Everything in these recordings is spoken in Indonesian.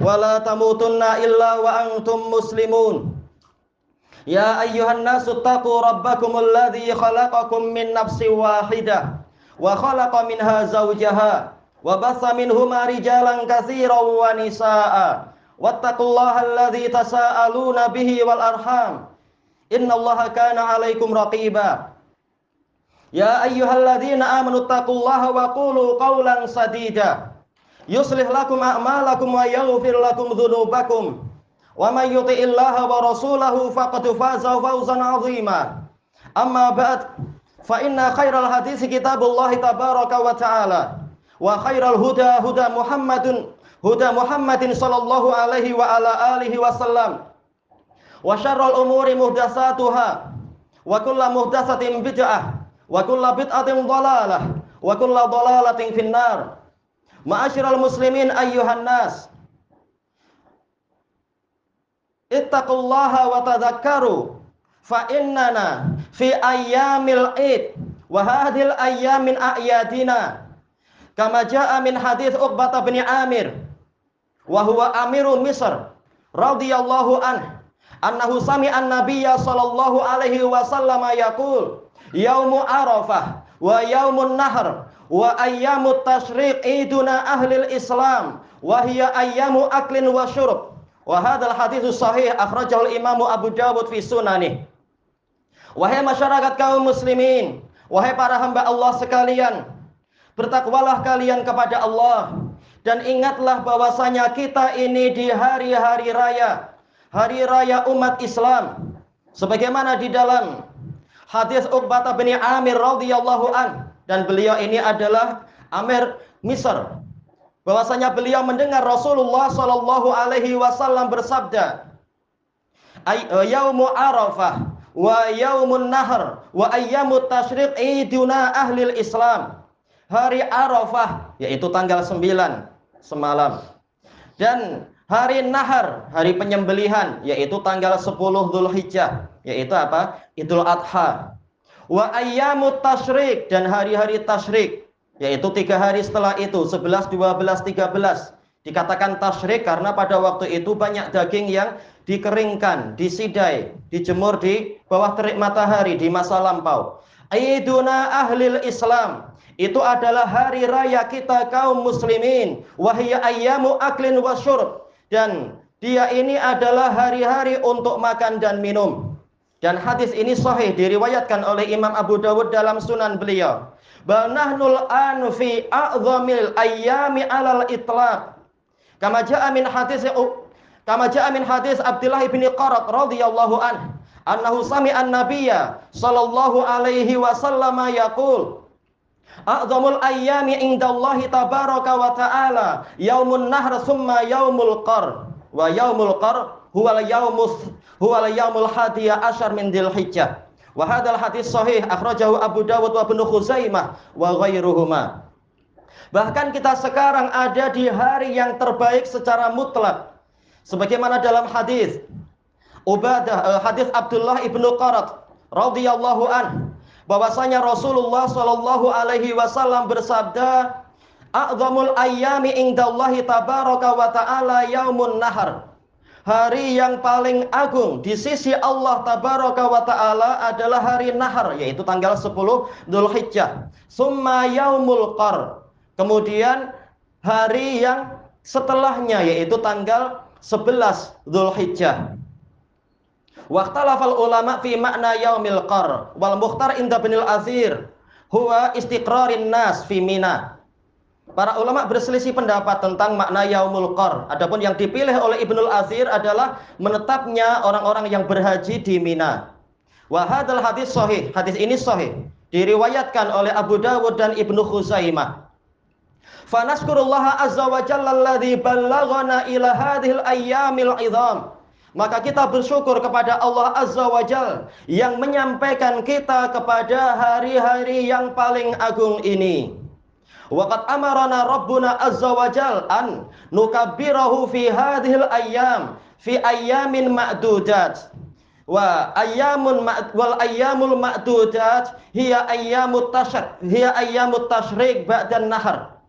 ولا تموتن إلا وأنتم مسلمون يا أيها الناس اتقوا ربكم الذي خلقكم من نفس واحدة وخلق منها زوجها وبث منهما رجالا كثيرا ونساء واتقوا الله الذي تساءلون به والأرحام إن الله كان عليكم رقيبا يا أيها الذين آمنوا اتقوا الله وقولوا قولا سديدا يصلح لكم أعمالكم ويغفر لكم ذنوبكم. ومن يطع الله ورسوله فقد فاز فوزا عظيما. أما بعد فإن خير الحديث كتاب الله تبارك وتعالى وخير الهدى هدى محمد هدى محمد صلى الله عليه وعلى آله وسلم. وشر الأمور محدثاتها وكل محدثة بدعة وكل بدعة ضلالة وكل ضلالة في النار. Ma'asyiral muslimin ayyuhan nas. Ittaqullaha wa tadhakkaru fa innana fi ayyamil id wa hadhil ayyamin a'yadina kama jaa min hadits Uqbah bin Amir wa huwa amiru Misr radhiyallahu an annahu sami'a an-nabiyya sallallahu alaihi wasallam yaqul yaumu arafah wa yaumun nahr wa ayyamu tashriq iduna ahlil islam wa hiya ayyamu aklin wa syurub wa hadzal haditsu sahih akhrajahu imamu Abu Dawud fi sunani wahai masyarakat kaum muslimin wahai para hamba Allah sekalian bertakwalah kalian kepada Allah dan ingatlah bahwasanya kita ini di hari-hari raya hari raya umat Islam. Sebagaimana di dalam hadis Uqbah bin Amir radhiyallahu an dan beliau ini adalah Amir Misr. Bahwasanya beliau mendengar Rasulullah Shallallahu alaihi wasallam bersabda, eh, "Yaumu Arafah wa yaumun nahr wa ayyamut tasyriq iduna ahlil Islam." Hari Arafah yaitu tanggal 9 semalam. Dan hari Nahar, hari penyembelihan yaitu tanggal 10 Dzulhijjah, yaitu apa? Idul Adha wa ayyamut tasyrik dan hari-hari tasyrik yaitu tiga hari setelah itu 11 12 13 dikatakan tasyrik karena pada waktu itu banyak daging yang dikeringkan, disidai, dijemur di bawah terik matahari di masa lampau. Aiduna ahlil Islam itu adalah hari raya kita kaum muslimin wahya ayyamu aklin wasyurb dan dia ini adalah hari-hari untuk makan dan minum. Dan hadis ini sahih diriwayatkan oleh Imam Abu Dawud dalam sunan beliau. Banahnul an fi a'zamil ayyami alal itlaq. Kama ja'a min hadis kama ja'a min hadis Abdullah bin Qarat radhiyallahu an annahu sami'a an-nabiyya sallallahu alaihi wasallam yaqul A'zamul ayyami indallahi tabaraka wa ta'ala yaumun nahr summa yaumul qar wa yaumul qar huwal yaumus huwal yaumul hadiya asyar min dzulhijjah wa hadzal hadis sahih akhrajahu Abu Dawud wa Ibnu Khuzaimah wa ghairuhuma. Bahkan kita sekarang ada di hari yang terbaik secara mutlak. Sebagaimana dalam hadis Ubadah uh, hadis Abdullah ibnu Qarat radhiyallahu an bahwasanya Rasulullah sallallahu alaihi wasallam bersabda a'zamul ayyami indallahi tabaraka wa ta'ala yaumun nahar Hari yang paling agung di sisi Allah tabaraka wa taala adalah hari Nahar yaitu tanggal 10 Dzulhijjah. Summa yaumul qar. Kemudian hari yang setelahnya yaitu tanggal 11 Dzulhijjah. Waqtalafal ulama fi makna yaumil qar wal mukhtar inda binil azir huwa istiqrarin nas fi mina Para ulama berselisih pendapat tentang makna yaumul qar. Adapun yang dipilih oleh Ibnul Azir adalah menetapnya orang-orang yang berhaji di Mina. Wa hadzal hadis sahih. Hadis ini sahih. Diriwayatkan oleh Abu Dawud dan Ibnu Khuzaimah. Fanaskurullaha azza wa jalla alladhi ballaghana ila hadhil ayyamil idham. Maka kita bersyukur kepada Allah Azza wa Jal yang menyampaikan kita kepada hari-hari yang paling agung ini. Waqad amarana Rabbuna Azza wa Jal an nukabbirahu fi hadhil ayyam fi ayyamin ma'dudat. Wa ayyamun wal ayyamul ma'dudat hiya ayyamut tasyrik hiya ayyamut tasyrik ba'dan nahar.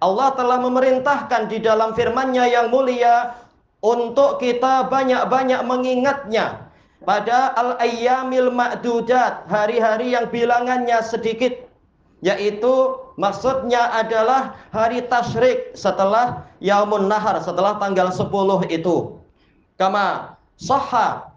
Allah telah memerintahkan di dalam firman-Nya yang mulia untuk kita banyak-banyak mengingatnya pada al-ayyamil ma'dudat, hari-hari yang bilangannya sedikit yaitu maksudnya adalah hari tasyrik setelah yaumun nahar setelah tanggal 10 itu. Kama sahha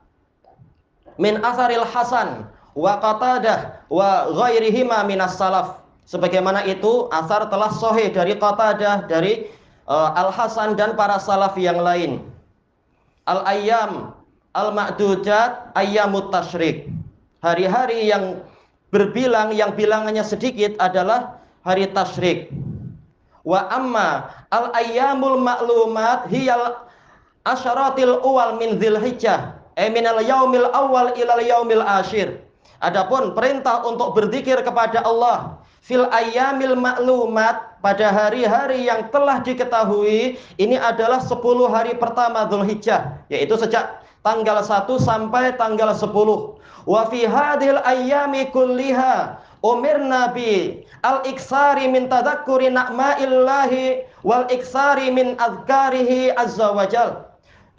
min asaril hasan wa qatadah wa ghairihima minas salaf Sebagaimana itu asar telah sahih dari Qatadah, dari uh, Al-Hasan dan para salaf yang lain. Al-ayyam al-ma'dudat ayyamut tasyrik. Hari-hari yang berbilang yang bilangannya sedikit adalah hari tasyrik. Wa amma al-ayyamul ma'lumat hiyal asyaratil uwal min dzilhijjah. Eh minal yaumil awal ilal yaumil asyir. Adapun perintah untuk berzikir kepada Allah fil ayyamil maklumat pada hari-hari yang telah diketahui ini adalah 10 hari pertama Dzulhijjah yaitu sejak tanggal 1 sampai tanggal 10 wa fi hadhil ayyami kulliha umir nabi al iksari min tadakkuri na'maillahi wal iksari min azkarihi azza wajal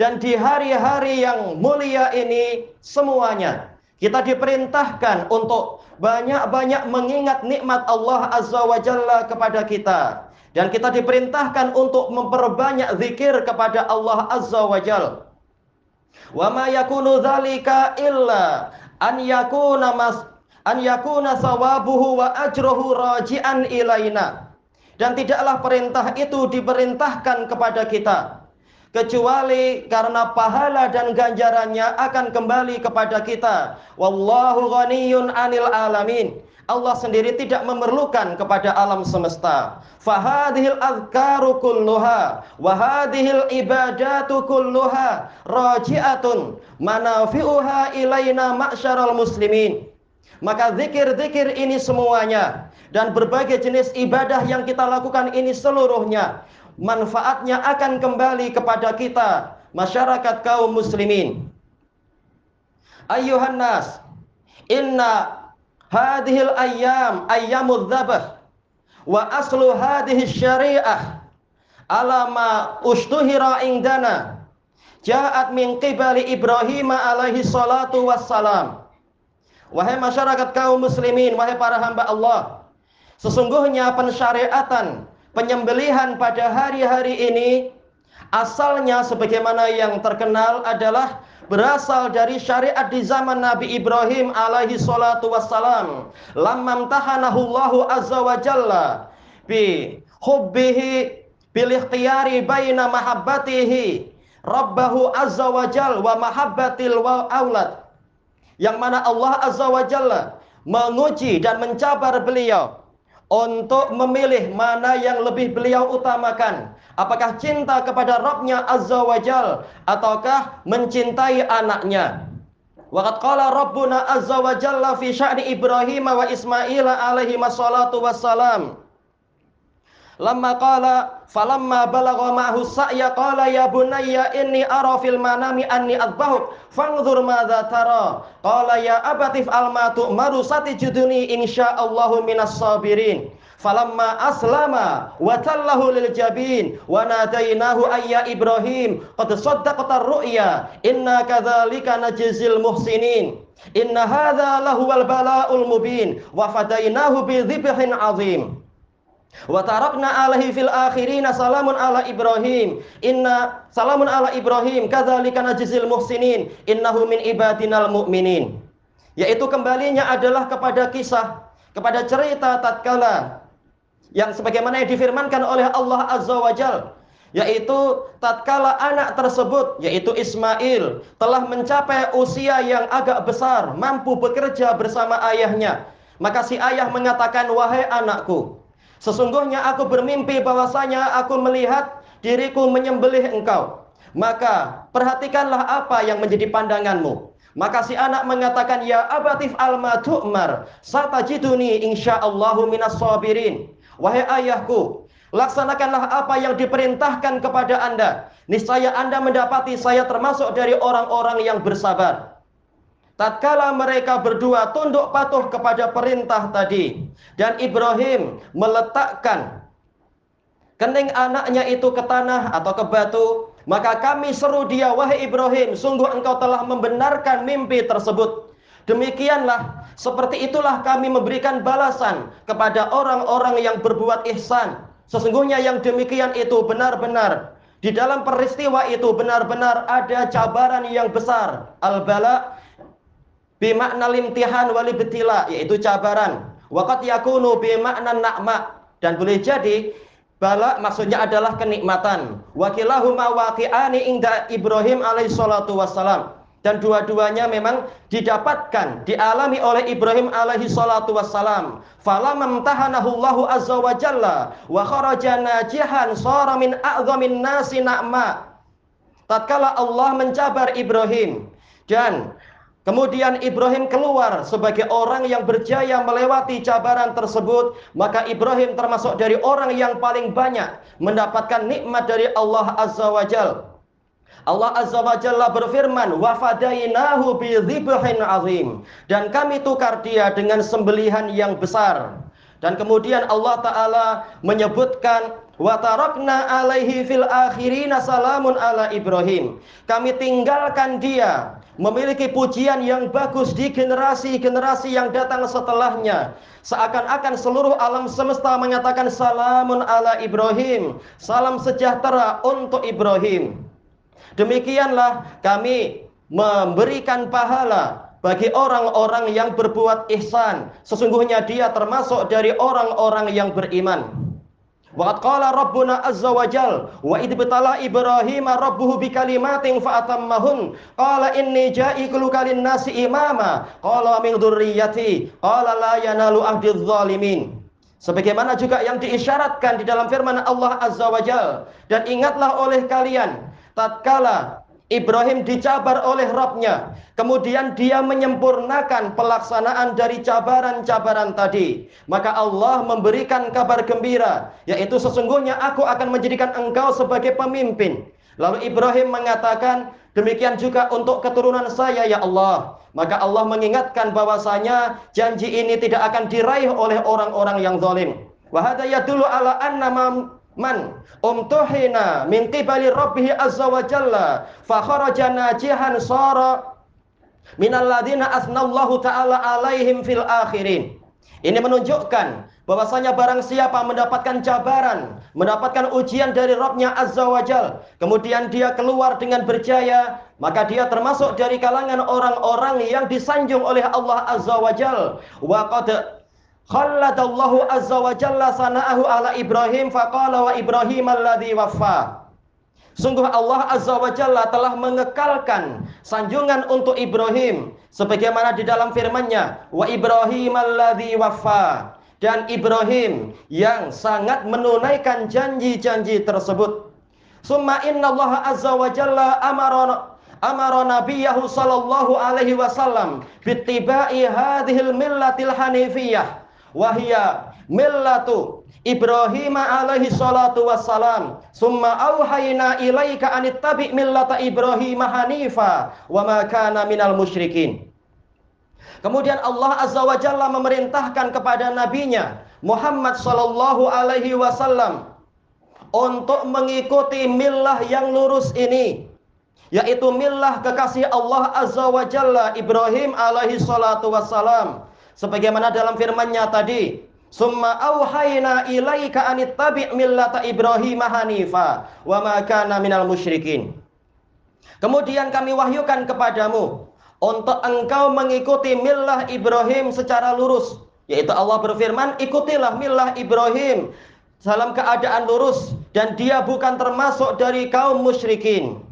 dan di hari-hari yang mulia ini semuanya kita diperintahkan untuk banyak-banyak mengingat nikmat Allah Azza wa Jalla kepada kita. Dan kita diperintahkan untuk memperbanyak zikir kepada Allah Azza wa Jalla. Wa ma yakunu dzalika illa an yakuna mas an yakuna sawabuhu wa ajruhu raji'an ilaina. Dan tidaklah perintah itu diperintahkan kepada kita kecuali karena pahala dan ganjarannya akan kembali kepada kita. Wallahu ghaniyun 'anil alamin. Allah sendiri tidak memerlukan kepada alam semesta. Fahadhil azkaru kulluha wa hadhil ibadatu kulluha raji'atun manafi'uha ilaina ma'syaral muslimin. Maka zikir-zikir ini semuanya dan berbagai jenis ibadah yang kita lakukan ini seluruhnya manfaatnya akan kembali kepada kita masyarakat kaum muslimin Ayuhan nas inna hadhil ayyam ayyamudz dzabh wa aslu hadhihi syariah. Alama ushtuhira indana. Ja'at min qibali Ibrahim alaihi salatu wassalam. Wahai masyarakat kaum muslimin, wahai para hamba Allah, sesungguhnya pensyariatan penyembelihan pada hari-hari ini asalnya sebagaimana yang terkenal adalah berasal dari syariat di zaman Nabi Ibrahim alaihi salatu wassalam. Lamma tahanahu Allahu azza wa jalla bi hubbihi bil ikhtiyari baina mahabbatihi rabbahu azza wa jalla wa mahabbatil wa aulad. Yang mana Allah azza wa jalla menguji dan mencabar beliau untuk memilih mana yang lebih beliau utamakan. Apakah cinta kepada Rabbnya Azza wa Jal ataukah mencintai anaknya? Waqad qala Rabbuna Azza wa Jalla fi sya'ni Ibrahim wa Ismail alaihi wassalatu wassalam. Lamma qala falamma balagha ma'hu sa'ya qala ya bunayya inni ara fil manami anni adbahuk fanzur madza tara. Qala ya abatif al ma tu'maru satijuduni insyaallahu minas sabirin. Falamma aslama wa tallahu lil jabin wa nadainahu ayya ibrahim qad saddaqta ru'ya inna kadzalika najzil muhsinin. Inna hadza lahuwal bala'ul mubin wa fadainahu bi dhibhin azim Wa tarakna alaihi fil akhirina salamun ala Ibrahim. Inna salamun ala Ibrahim kadzalika najzil muhsinin innahu min ibadinal mu'minin. Yaitu kembalinya adalah kepada kisah, kepada cerita tatkala yang sebagaimana yang difirmankan oleh Allah Azza wa Jal yaitu tatkala anak tersebut yaitu Ismail telah mencapai usia yang agak besar mampu bekerja bersama ayahnya maka si ayah mengatakan wahai anakku Sesungguhnya aku bermimpi bahwasanya aku melihat diriku menyembelih engkau. Maka perhatikanlah apa yang menjadi pandanganmu. Maka si anak mengatakan, Ya abatif alma tu'mar, satajiduni insya'allahu minas sabirin. Wahai ayahku, laksanakanlah apa yang diperintahkan kepada anda. Niscaya anda mendapati saya termasuk dari orang-orang yang bersabar. Tatkala mereka berdua tunduk patuh kepada perintah tadi. Dan Ibrahim meletakkan kening anaknya itu ke tanah atau ke batu. Maka kami seru dia, wahai Ibrahim, sungguh engkau telah membenarkan mimpi tersebut. Demikianlah, seperti itulah kami memberikan balasan kepada orang-orang yang berbuat ihsan. Sesungguhnya yang demikian itu benar-benar di dalam peristiwa itu benar-benar ada cabaran yang besar. Al-bala bimakna limtihan wali betila yaitu cabaran. Waqat yakunu bimakna nakma dan boleh jadi bala maksudnya adalah kenikmatan. Wakilahuma waqi'ani inda Ibrahim alaihi salatu wassalam dan dua-duanya memang didapatkan dialami oleh Ibrahim alaihi salatu wassalam fala mamtahanahu Allahu azza wa jalla wa kharaja najihan sara min a'zamin nasi na'ma tatkala Allah mencabar Ibrahim dan Kemudian Ibrahim keluar sebagai orang yang berjaya melewati cabaran tersebut, maka Ibrahim termasuk dari orang yang paling banyak mendapatkan nikmat dari Allah Azza wa Jalla. Allah Azza wa Jalla berfirman, "Wa fadainahu azim." Dan kami tukar dia dengan sembelihan yang besar. Dan kemudian Allah taala menyebutkan wa alaihi fil akhirina salamun ala Ibrahim. Kami tinggalkan dia memiliki pujian yang bagus di generasi-generasi yang datang setelahnya. Seakan-akan seluruh alam semesta menyatakan salamun ala Ibrahim, salam sejahtera untuk Ibrahim. Demikianlah kami memberikan pahala bagi orang-orang yang berbuat ihsan. Sesungguhnya dia termasuk dari orang-orang yang beriman. Wa qala rabbuna azza wa jal wa idbtala ibrahim rabbuhu bikalimatin fa atammahun. Qala inni ja'iku kalin nasi imama. Qala min dzurriyyati qala la yanalu ahdiz zalimin. Sebagaimana juga yang diisyaratkan di dalam firman Allah azza wa jal. Dan ingatlah oleh kalian tatkala Ibrahim dicabar oleh Robnya, kemudian dia menyempurnakan pelaksanaan dari cabaran-cabaran tadi. Maka Allah memberikan kabar gembira, yaitu sesungguhnya aku akan menjadikan engkau sebagai pemimpin. Lalu Ibrahim mengatakan, demikian juga untuk keturunan saya ya Allah. Maka Allah mengingatkan bahwasanya janji ini tidak akan diraih oleh orang-orang yang zalim. Wahada yadulu ala anna man umtuhina min qibali rabbih azza wa jalla fa kharaja najihan sara minal ladina asnallahu taala alaihim fil akhirin ini menunjukkan bahwasanya barang siapa mendapatkan cabaran, mendapatkan ujian dari Rabbnya Azza wa Jal, kemudian dia keluar dengan berjaya, maka dia termasuk dari kalangan orang-orang yang disanjung oleh Allah Azza wa Jal. Wa qad Khalladallahu azza wa jalla sana'ahu ala Ibrahim faqala wa Ibrahim alladhi waffa. Sungguh Allah azza wa jalla telah mengekalkan sanjungan untuk Ibrahim sebagaimana di dalam firman-Nya wa Ibrahim alladhi waffa dan Ibrahim yang sangat menunaikan janji-janji tersebut. Summa inna Allah azza wa jalla amarana amara nabiyahu sallallahu alaihi wasallam bittiba'i hadhil millatil hanifiyah wahya millatu Ibrahim alaihi salatu wassalam. Summa auhayna ilaika anittabi millata Ibrahim hanifa wa ma kana minal musyrikin. Kemudian Allah Azza wa Jalla memerintahkan kepada nabinya Muhammad sallallahu alaihi wasallam untuk mengikuti millah yang lurus ini yaitu millah kekasih Allah Azza wa Jalla Ibrahim alaihi salatu wassalam sebagaimana dalam firman-Nya tadi summa auhayna ilaika anittabi' millata Ibrahim hanifa wa ma kana minal musyrikin. Kemudian kami wahyukan kepadamu untuk engkau mengikuti millah Ibrahim secara lurus. Yaitu Allah berfirman ikutilah millah Ibrahim dalam keadaan lurus dan dia bukan termasuk dari kaum musyrikin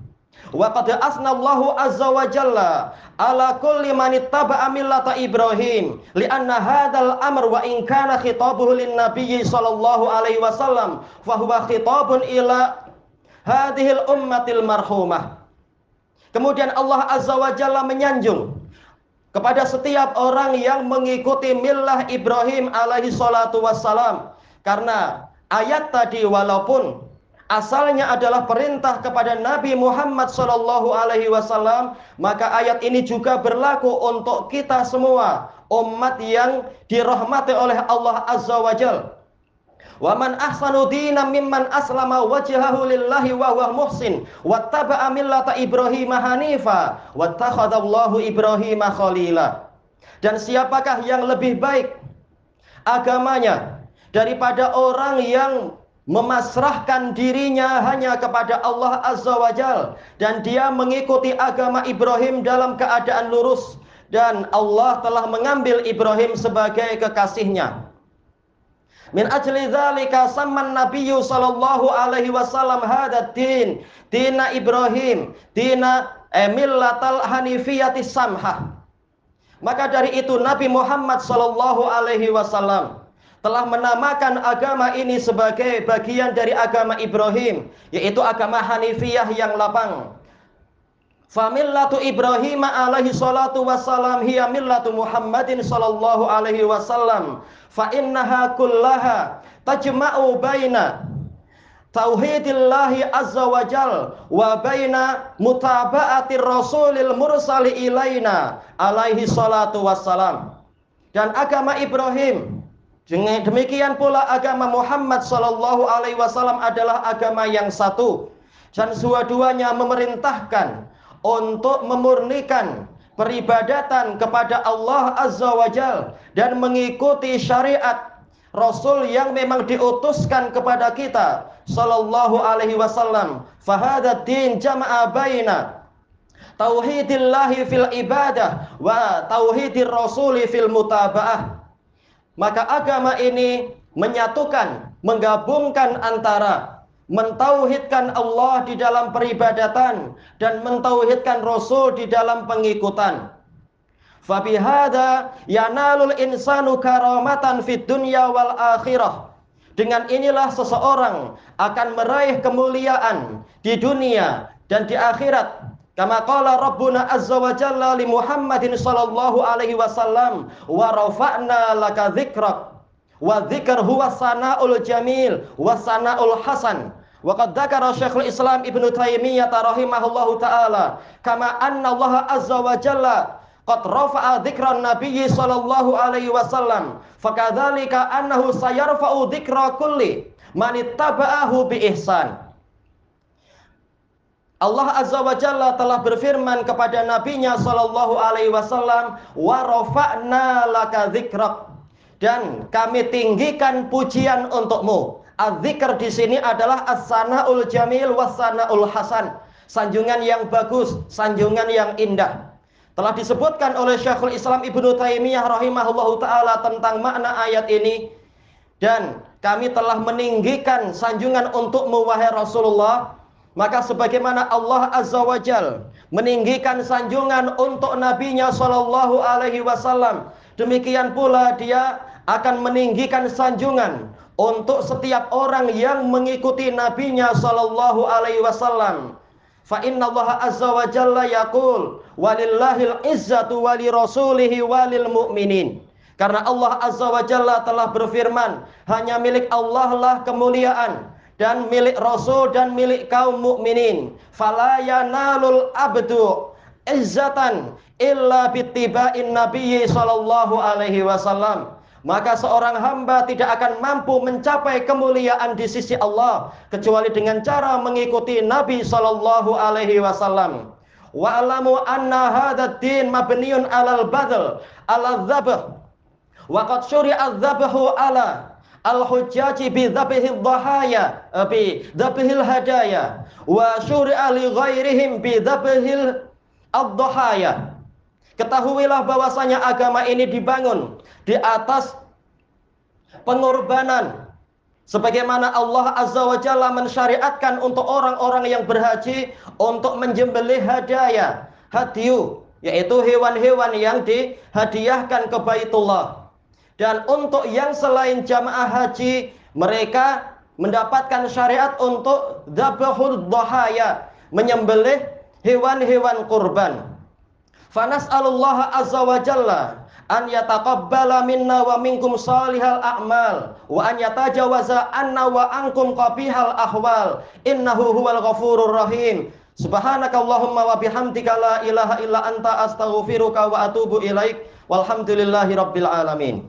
Wa qad asnallahu azza wa jalla ala kulli man ittaba'a millata Ibrahim li'anna hadzal amr wa in kana khitabuhu lin nabiyyi sallallahu alaihi wasallam fa huwa khitabun ila hadhil ummatil marhumah. Kemudian Allah azza wa jalla menyanjung kepada setiap orang yang mengikuti millah Ibrahim alaihi salatu wassalam karena ayat tadi walaupun asalnya adalah perintah kepada Nabi Muhammad Shallallahu Alaihi Wasallam, maka ayat ini juga berlaku untuk kita semua umat yang dirahmati oleh Allah Azza wa Jal. Wa man ahsanu dinan mimman aslama wajhahu lillahi wa huwa muhsin wattaba'a millata Ibrahim hanifa wattakhadallahu Ibrahim khalila. Dan siapakah yang lebih baik agamanya daripada orang yang memasrahkan dirinya hanya kepada Allah Azza wa Jal dan dia mengikuti agama Ibrahim dalam keadaan lurus dan Allah telah mengambil Ibrahim sebagai kekasihnya. Min ajli dzalika samman nabiyyu sallallahu alaihi wasallam hada din dina Ibrahim dina emillatal hanifiyati samhah. Maka dari itu Nabi Muhammad sallallahu alaihi wasallam telah menamakan agama ini sebagai bagian dari agama Ibrahim, yaitu agama Hanifiyah yang lapang. Famillatu Ibrahim alaihi salatu wassalam hiya millatu Muhammadin sallallahu alaihi wasallam. Fa innaha kullaha tajma'u baina tauhidillahi azza wa jal wa baina mutaba'ati rasulil mursali ilaina alaihi salatu wassalam. Dan agama Ibrahim Demikian pula agama Muhammad sallallahu alaihi wasallam adalah agama yang satu dan dua-duanya memerintahkan untuk memurnikan peribadatan kepada Allah Azza wa Jal dan mengikuti syariat Rasul yang memang diutuskan kepada kita sallallahu alaihi wasallam. Fahada din jama'a baina tauhidillahi fil ibadah wa tauhidir rasuli fil mutaba'ah. Maka agama ini menyatukan, menggabungkan antara mentauhidkan Allah di dalam peribadatan dan mentauhidkan Rasul di dalam pengikutan. Fabihada yanalul insanu karamatan fid dunya wal akhirah. Dengan inilah seseorang akan meraih kemuliaan di dunia dan di akhirat Kama qala Rabbuna azza wa jalla li Muhammadin sallallahu alaihi wasallam wa rafa'na laka dzikrak wa dzikr huwa sanaul jamil wa sanaul hasan. Wa qad dzakara Syekhul Islam Ibnu Taimiyah rahimahullahu taala kama anna Allah azza wa jalla qad rafa'a dzikran nabiyyi sallallahu alaihi wasallam fakadzalika annahu sayarfa'u dzikra kulli man ittaba'ahu bi ihsan Allah Azza wa Jalla telah berfirman kepada nabinya sallallahu alaihi wasallam wa rafa'na laka dzikrak dan kami tinggikan pujian untukmu. Az-dzikr di sini adalah as-sanaul jamil was-sanaul hasan. Sanjungan yang bagus, sanjungan yang indah. Telah disebutkan oleh Syekhul Islam Ibnu Taimiyah rahimahullahu taala tentang makna ayat ini dan kami telah meninggikan sanjungan untukmu wahai Rasulullah maka sebagaimana Allah Azza wa Jal meninggikan sanjungan untuk nabinya sallallahu alaihi wasallam, demikian pula dia akan meninggikan sanjungan untuk setiap orang yang mengikuti nabinya sallallahu alaihi wasallam. Fa inna Allah azza wa jalla yaqul walillahil izzatu wali rasulihi walil mu'minin. Karena Allah azza wa jalla telah berfirman, hanya milik Allah lah kemuliaan dan milik Rasul dan milik kaum mukminin. Fala yanalul abdu izzatan illa bittiba'in nabiyyi sallallahu alaihi wasallam. Maka seorang hamba tidak akan mampu mencapai kemuliaan di sisi Allah kecuali dengan cara mengikuti Nabi sallallahu alaihi wasallam. Wa alamu anna hadzal din mabniun alal badl, ala dzabh. Wa qad syuri'a dzabhu ala al-hujjaji bi dzabhil dhahaya eh, bi dzabhil hadaya wa syuri'a li ghairihim bi dzabhil ad-dhahaya ketahuilah bahwasanya agama ini dibangun di atas pengorbanan Sebagaimana Allah Azza wa Jalla mensyariatkan untuk orang-orang yang berhaji untuk menjembelih hadaya, hadiyu, yaitu hewan-hewan yang dihadiahkan ke Baitullah. Dan untuk yang selain jamaah haji, mereka mendapatkan syariat untuk dzabhul dhahaya, menyembelih hewan-hewan kurban. Fanas'alullah azza wa jalla an yataqabbala minna wa minkum salihal a'mal wa an yatajawaza anna wa ankum qabihal ahwal. Innahu huwal ghafurur rahim. Subhanakallahumma wa bihamdika la ilaha illa anta astaghfiruka wa atubu ilaik. Walhamdulillahi rabbil alamin